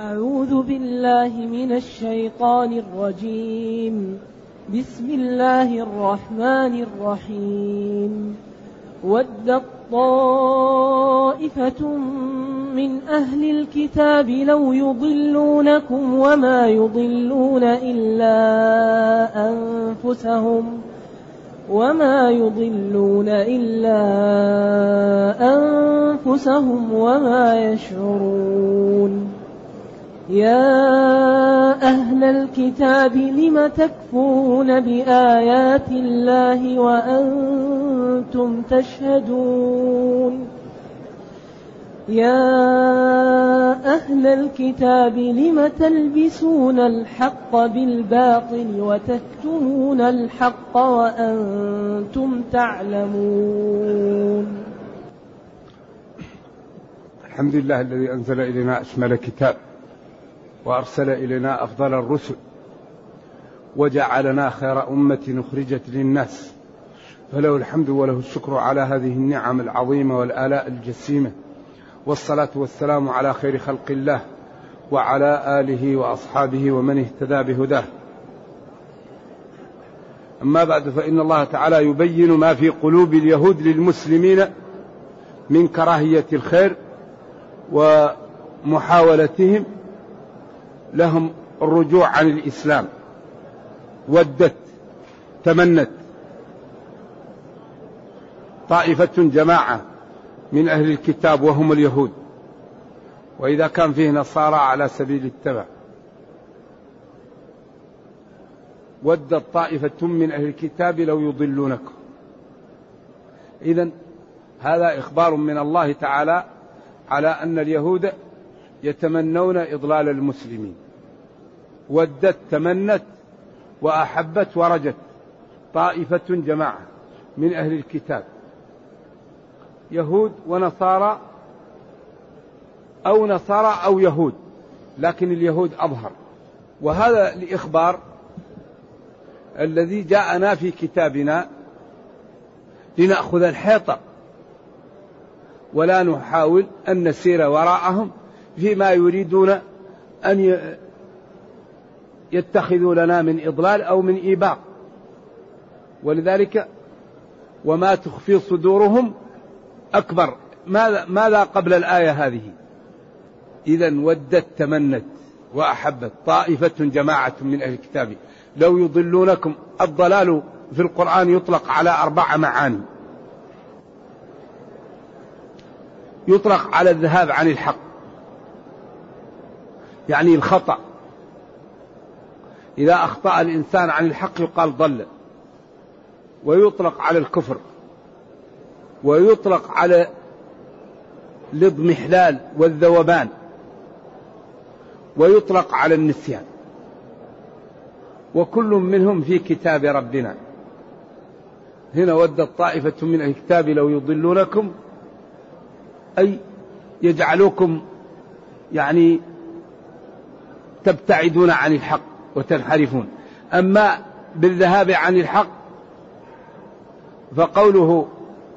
أعوذ بالله من الشيطان الرجيم. بسم الله الرحمن الرحيم. ودت طائفة من أهل الكتاب لو يضلونكم وما يضلون إلا أنفسهم وما يضلون إلا أنفسهم وما يشعرون. يا أهل الكتاب لم تكفرون بآيات الله وأنتم تشهدون؟ يا أهل الكتاب لم تلبسون الحق بالباطل وتكتمون الحق وأنتم تعلمون؟ الحمد لله الذي أنزل إلينا أشمل كتاب. وأرسل إلينا أفضل الرسل وجعلنا خير أمة أخرجت للناس فله الحمد وله الشكر على هذه النعم العظيمة والآلاء الجسيمة والصلاة والسلام على خير خلق الله وعلى آله وأصحابه ومن اهتدى بهداه. أما بعد فإن الله تعالى يبين ما في قلوب اليهود للمسلمين من كراهية الخير ومحاولتهم لهم الرجوع عن الإسلام. ودت تمنت. طائفة جماعة من أهل الكتاب وهم اليهود. وإذا كان فيه نصارى على سبيل التبع. ودت طائفة من أهل الكتاب لو يضلونكم. إذا هذا إخبار من الله تعالى على أن اليهود يتمنون إضلال المسلمين. ودت تمنت وأحبت ورجت. طائفة جماعة من أهل الكتاب. يهود ونصارى أو نصارى أو يهود لكن اليهود أظهر. وهذا الإخبار الذي جاءنا في كتابنا لنأخذ الحيطة. ولا نحاول أن نسير وراءهم. فيما يريدون أن يتخذوا لنا من إضلال أو من إيباق ولذلك وما تخفي صدورهم أكبر. ماذا, ماذا قبل الآية هذه؟ إذا ودت تمنت وأحبت. طائفة جماعة من أهل الكتاب. لو يضلونكم الضلال في القرآن يطلق على أربع معاني. يطلق على الذهاب عن الحق. يعني الخطأ. إذا أخطأ الإنسان عن الحق يقال ضل ويطلق على الكفر ويطلق على الاضمحلال والذوبان ويطلق على النسيان. وكل منهم في كتاب ربنا. هنا ودت طائفة من الكتاب لو يضلونكم أي يجعلوكم يعني تبتعدون عن الحق وتنحرفون. أما بالذهاب عن الحق فقوله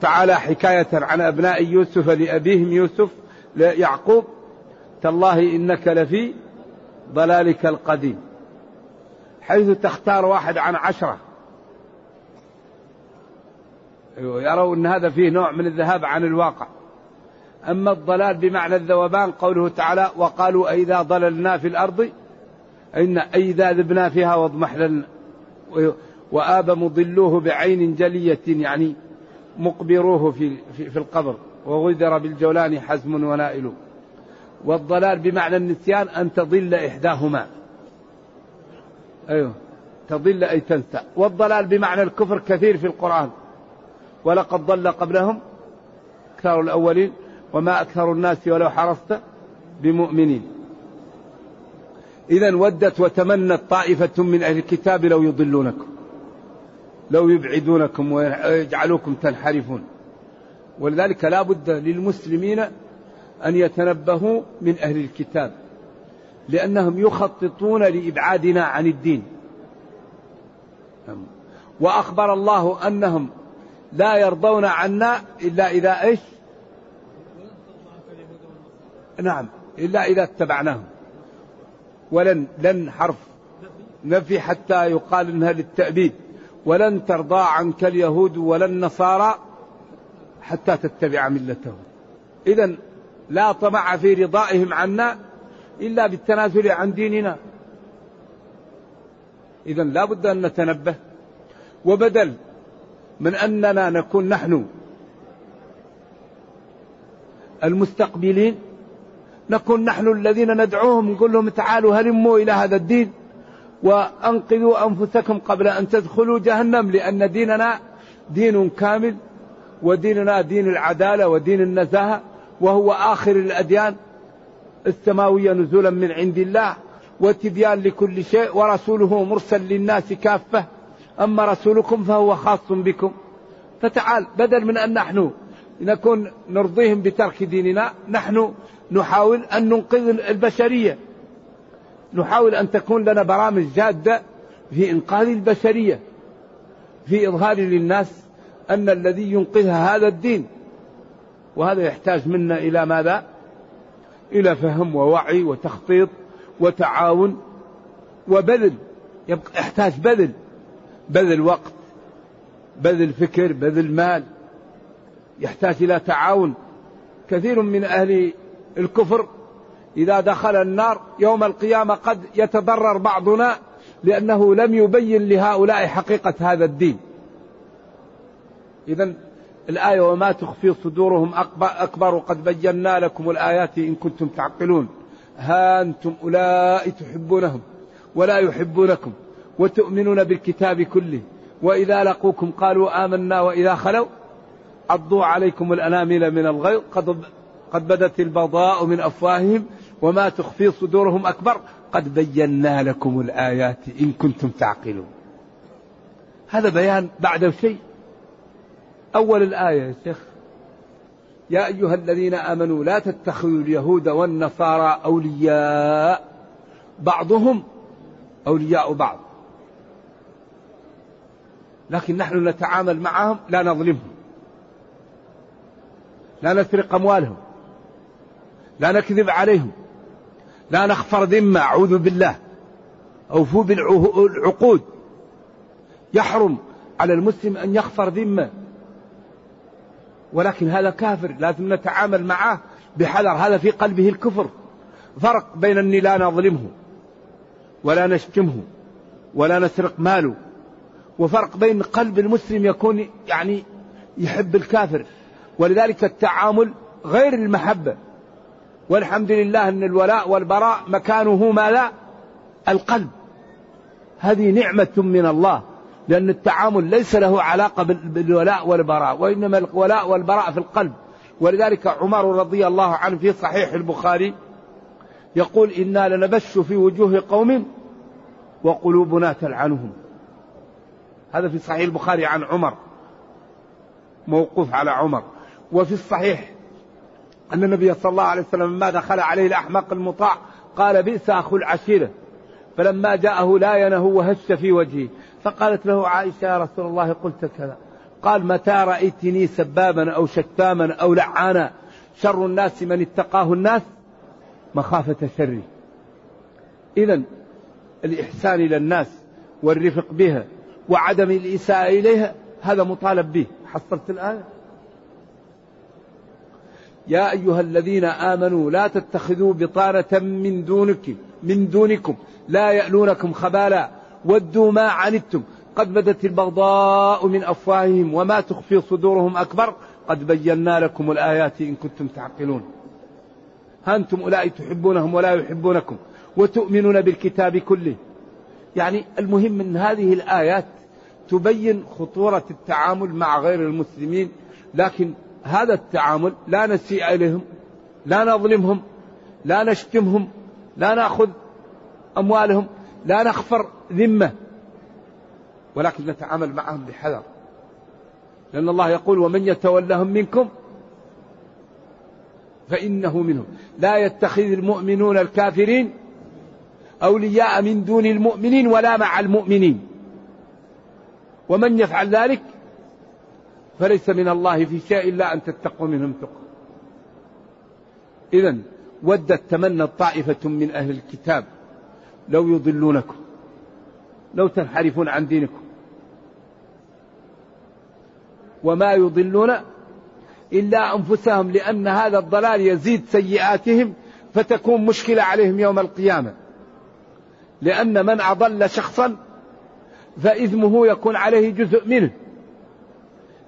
تعالى حكاية عن أبناء يوسف لأبيهم يوسف يعقوب تالله إنك لفي ضلالك القديم. حيث تختار واحد عن عشرة. يروا أن هذا فيه نوع من الذهاب عن الواقع. أما الضلال بمعنى الذوبان قوله تعالى وقالوا أئذا ضللنا في الأرض أن أئذا ذبنا فيها واضمحللنا وآب مضلوه بعين جلية يعني مقبروه في, في, في القبر وغذر بالجولان حزم ونائل. والضلال بمعنى النسيان أن تضل إحداهما. أيوه. تضل أي تنسى. والضلال بمعنى الكفر كثير في القرآن. ولقد ضل قبلهم. أكثر الأولين. وما أكثر الناس ولو حرصت بمؤمنين. إذا ودت وتمنت طائفة من أهل الكتاب لو يضلونكم لو يبعدونكم ويجعلوكم تنحرفون. ولذلك لا بد للمسلمين أن يتنبهوا من أهل الكتاب لأنهم يخططون لإبعادنا عن الدين. وأخبر الله أنهم لا يرضون عنا إلا إذا إيش؟ نعم إلا إذا اتبعناهم. ولن لن حرف نفي حتى يقال إنها للتأبيد. ولن ترضى عنك اليهود ولا النصارى حتى تتبع ملتهم. إذا لا طمع في رضائهم عنا إلا بالتنازل عن ديننا. إذا لا بد أن نتنبه. وبدل من أننا نكون نحن المستقبلين نكون نحن الذين ندعوهم نقول لهم تعالوا هلموا إلى هذا الدين وأنقذوا أنفسكم قبل أن تدخلوا جهنم لأن ديننا دين كامل وديننا دين العدالة ودين النزاهة وهو آخر الأديان السماوية نزولا من عند الله وتبيان لكل شيء ورسوله مرسل للناس كافة أما رسولكم فهو خاص بكم. فتعال بدل من أن نحن نكون نرضيهم بترك ديننا نحن نحاول أن ننقذ البشرية. نحاول أن تكون لنا برامج جادة في إنقاذ البشرية. في إظهار للناس أن الذي ينقذها هذا الدين. وهذا يحتاج منا إلى ماذا؟ إلى فهم ووعي وتخطيط وتعاون وبذل. يبقى يحتاج بذل. بذل وقت بذل فكر بذل مال. يحتاج إلى تعاون. كثير من أهل الكفر. إذا دخل النار يوم القيامة قد يتضرر بعضنا لأنه لم يبين لهؤلاء حقيقة هذا الدين. إذا الآية وما تخفي صدورهم أكبر قد بينا لكم الآيات إن كنتم تعقلون. ها أنتم أولئك تحبونهم ولا يحبونكم وتؤمنون بالكتاب كله وإذا لقوكم قالوا آمنا وإذا خلوا عضوا عليكم الأنامل من الغيظ. قد قد بدت البضاء من أفواههم وما تخفي صدورهم أكبر. قد بينا لكم الآيات إن كنتم تعقلون. هذا بيان بعد شيء. أول الآية يا شيخ. يا أيها الذين آمنوا لا تتخذوا اليهود والنصارى أولياء بعضهم أولياء بعض. لكن نحن نتعامل معهم لا نظلمهم. لا نسرق أموالهم. لا نكذب عليهم. لا نخفر ذمة أعوذ بالله. أوفوا بالعقود. يحرم على المسلم أن يخفر ذمة. ولكن هذا كافر لازم نتعامل معه بحذر. هذا في قلبه الكفر. فرق بين أني لا نظلمه ولا نشتمه ولا نسرق ماله. وفرق بين قلب المسلم يكون يعني يحب الكافر. ولذلك التعامل غير المحبة. والحمد لله أن الولاء والبراء مكانه ما لا القلب. هذه نعمة من الله لأن التعامل ليس له علاقة بالولاء والبراء وإنما الولاء والبراء في القلب. ولذلك عمر رضي الله عنه في صحيح البخاري يقول إنا لنبش في وجوه قوم وقلوبنا تلعنهم. هذا في صحيح البخاري عن عمر موقوف على عمر. وفي الصحيح أن النبي صلى الله عليه وسلم لما دخل عليه الأحمق المطاع قال بئس أخو العشيرة. فلما جاءه لا ينه وهش في وجهه. فقالت له عائشة يا رسول الله قلت كذا. قال متى رأيتني سبابا أو شتاما أو لعانا؟ شر الناس من اتقاه الناس مخافة شره. إذا الإحسان إلى الناس والرفق بها وعدم الإساءة إليها هذا مطالب به. حصلت الآية يا أيها الذين آمنوا لا تتخذوا بطانة من دونك من دونكم. لا يألونكم خبالا. ودوا ما عنتم. قد بدت البغضاء من أفواههم وما تخفي صدورهم أكبر. قد بينا لكم الآيات إن كنتم تعقلون. أنتم أولئك تحبونهم ولا يحبونكم وتؤمنون بالكتاب كله. يعني المهم من هذه الآيات تبين خطورة التعامل مع غير المسلمين. لكن هذا التعامل لا نسيء إليهم لا نظلمهم لا نشتمهم لا نأخذ أموالهم لا نخفر ذمة ولكن نتعامل معهم بحذر. لأن الله يقول ومن يتولهم منكم فإنه منهم. لا يتخذ المؤمنون الكافرين أولياء من دون المؤمنين ولا مع المؤمنين. ومن يفعل ذلك فليس من الله في شيء إلا أن تتقوا منهم تقى إذا ودت تمنى طائفة من أهل الكتاب لو يضلونكم لو تنحرفون عن دينكم. وما يضلون إلا أنفسهم لأن هذا الضلال يزيد سيئاتهم فتكون مشكلة عليهم يوم القيامة. لأن من أضل شخصا فإثمه يكون عليه جزء منه.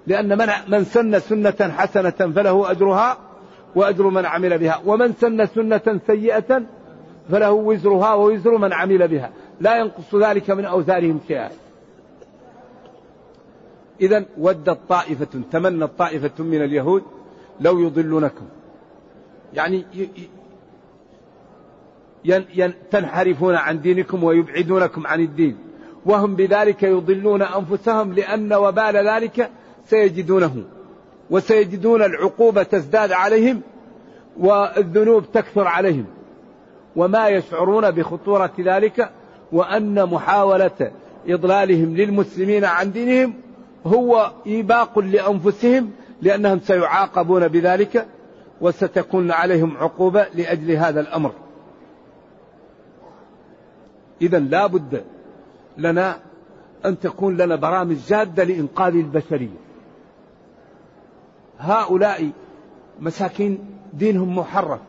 لأن من من سن سنة حسنة فله أجرها وأجر من عمل بها. ومن سن سنة سيئة فله وزرها ووزر من عمل بها. لا ينقص ذلك من أوزارهم شيئا. إذا ودت طائفة تمنت طائفة من اليهود لو يضلونكم. يعني تنحرفون عن دينكم ويبعدونكم عن الدين. وهم بذلك يضلون أنفسهم لأن وبال ذلك سيجدونه وسيجدون العقوبة تزداد عليهم والذنوب تكثر عليهم وما يشعرون بخطورة ذلك وأن محاولة إضلالهم للمسلمين عن دينهم هو إيباق لأنفسهم لأنهم سيعاقبون بذلك وستكون عليهم عقوبة لأجل هذا الأمر. إذا لا بد لنا أن تكون لنا برامج جادة لإنقاذ البشرية. هؤلاء مساكين دينهم محرف.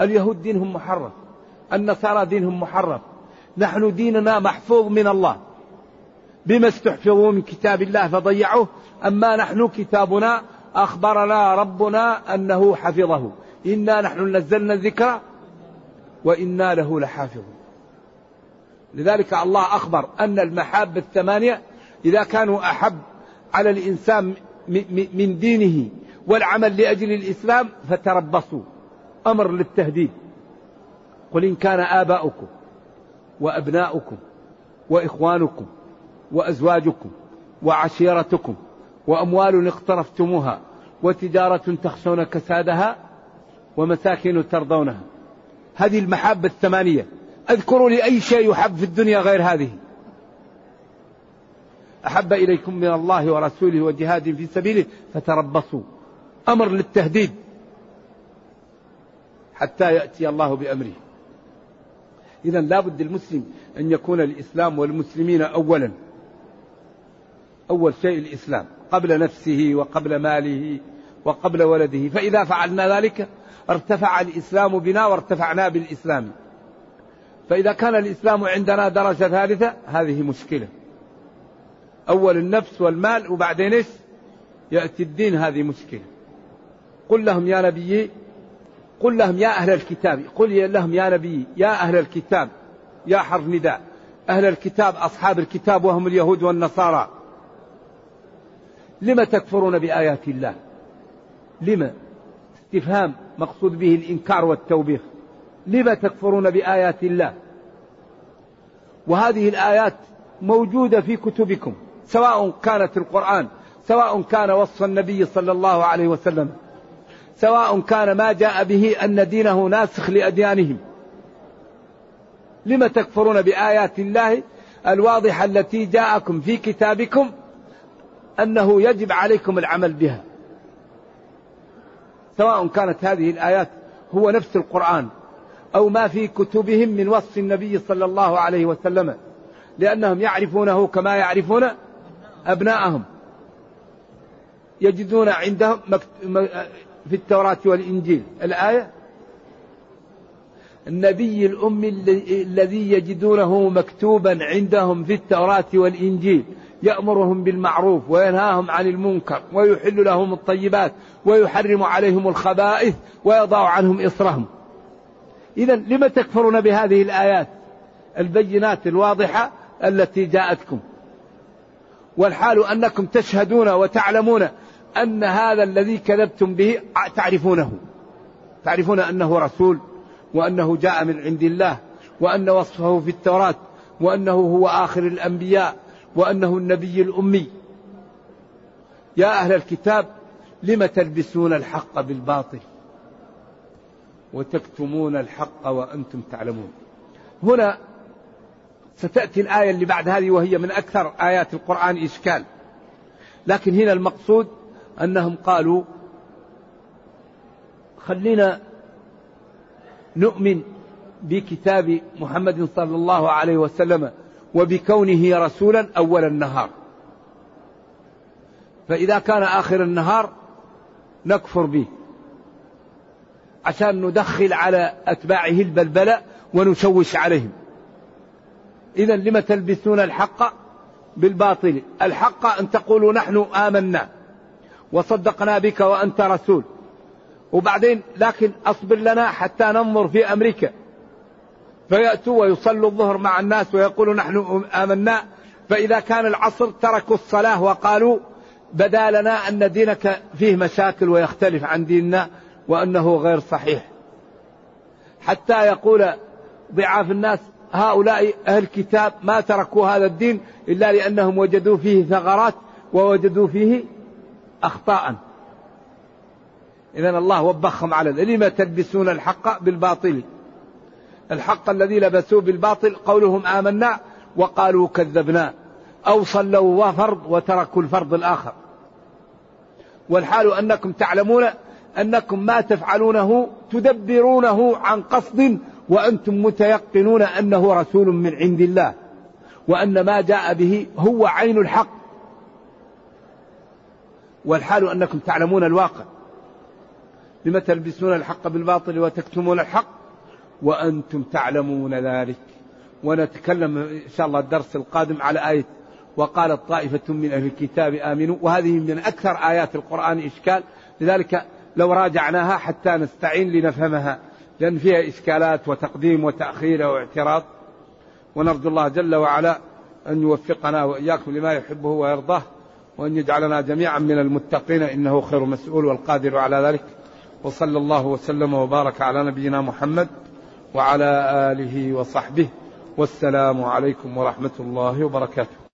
اليهود دينهم محرف. النصارى دينهم محرف. نحن ديننا محفوظ من الله. بما استحفظوا من كتاب الله فضيعوه. أما نحن كتابنا أخبرنا ربنا أنه حفظه. إنا نحن نزلنا الذكر وإنا له لحافظون. لذلك الله أخبر أن المحاب الثمانية إذا كانوا أحب على الإنسان من دينه والعمل لأجل الإسلام فتربصوا. أمر للتهديد. قل إن كان آباؤكم وأبناؤكم وإخوانكم وأزواجكم وعشيرتكم وأموال اقترفتموها وتجارة تخشون كسادها ومساكن ترضونها. هذه المحبة الثمانية. أذكروا لي أي شيء يحب في الدنيا غير هذه. أحب إليكم من الله ورسوله وجهاد في سبيله فتربصوا. أمر للتهديد. حتى يأتي الله بأمره. إذا لابد المسلم أن يكون الإسلام والمسلمين أولا. أول شيء الإسلام قبل نفسه وقبل ماله وقبل ولده. فإذا فعلنا ذلك ارتفع الإسلام بنا وارتفعنا بالإسلام. فإذا كان الإسلام عندنا درجة ثالثة هذه مشكلة. أول النفس والمال وبعدين إيش؟ يأتي الدين هذه مشكلة. قل لهم يا نبي قل لهم يا أهل الكتاب قل لهم يا نبي يا أهل الكتاب يا حرف نداء. أهل الكتاب أصحاب الكتاب وهم اليهود والنصارى. لم تكفرون بآيات الله؟ لم استفهام مقصود به الإنكار والتوبيخ. لم تكفرون بآيات الله؟ وهذه الآيات موجودة في كتبكم. سواء كانت القرآن سواء كان وصف النبي صلى الله عليه وسلم سواء كان ما جاء به أن دينه ناسخ لأديانهم. لم تكفرون بآيات الله الواضحة التي جاءكم في كتابكم أنه يجب عليكم العمل بها. سواء كانت هذه الآيات هو نفس القرآن أو ما في كتبهم من وصف النبي صلى الله عليه وسلم لأنهم يعرفونه كما يعرفون أبناءهم. يجدون عندهم في التوراة والإنجيل. الآية النبي الأمي الذي يجدونه مكتوبا عندهم في التوراة والإنجيل. يأمرهم بالمعروف وينهاهم عن المنكر ويحل لهم الطيبات ويحرم عليهم الخبائث ويضع عنهم إصرهم. إذا لم تكفرون بهذه الآيات البينات الواضحة التي جاءتكم؟ والحال أنكم تشهدون وتعلمون أن هذا الذي كذبتم به تعرفونه. تعرفون أنه رسول وأنه جاء من عند الله وأن وصفه في التوراة وأنه هو آخر الأنبياء وأنه النبي الأمي. يا أهل الكتاب لم تلبسون الحق بالباطل؟ وتكتمون الحق وأنتم تعلمون. هنا ستأتي الآية اللي بعد هذه وهي من أكثر آيات القرآن إشكال. لكن هنا المقصود أنهم قالوا خلينا نؤمن بكتاب محمد صلى الله عليه وسلم وبكونه رسولا أول النهار. فإذا كان آخر النهار نكفر به عشان ندخل على أتباعه البلبلة ونشوش عليهم. إذا لم تلبسون الحق بالباطل؟ الحق أن تقولوا نحن آمنا وصدقنا بك وأنت رسول. وبعدين لكن أصبر لنا حتى ننظر في أمريكا. فيأتوا ويصلوا الظهر مع الناس ويقولوا نحن آمنا. فإذا كان العصر تركوا الصلاة وقالوا بدا لنا أن دينك فيه مشاكل ويختلف عن ديننا وأنه غير صحيح. حتى يقول ضعاف الناس هؤلاء أهل الكتاب ما تركوا هذا الدين إلا لأنهم وجدوا فيه ثغرات ووجدوا فيه أخطاء. إذا الله وبخهم على لم تلبسون الحق بالباطل؟ الحق الذي لبسوه بالباطل. قولهم آمنا وقالوا كذبنا أو صلوا فرض وتركوا الفرض الآخر. والحال أنكم تعلمون أنكم ما تفعلونه تدبرونه عن قصد وأنتم متيقنون أنه رسول من عند الله وأن ما جاء به هو عين الحق. والحال أنكم تعلمون الواقع. لم تلبسون الحق بالباطل وتكتمون الحق؟ وأنتم تعلمون ذلك. ونتكلم إن شاء الله الدرس القادم على آية وقالت طائفة من أهل الكتاب آمنوا. وهذه من أكثر آيات القرآن إشكال. لذلك لو راجعناها حتى نستعين لنفهمها. لأن فيها إشكالات وتقديم وتأخير واعتراض. ونرجو الله جل وعلا أن يوفقنا وإياكم لما يحبه ويرضاه وأن يجعلنا جميعا من المتقين إنه خير مسؤول والقادر على ذلك. وصلى الله وسلم وبارك على نبينا محمد وعلى آله وصحبه. والسلام عليكم ورحمة الله وبركاته.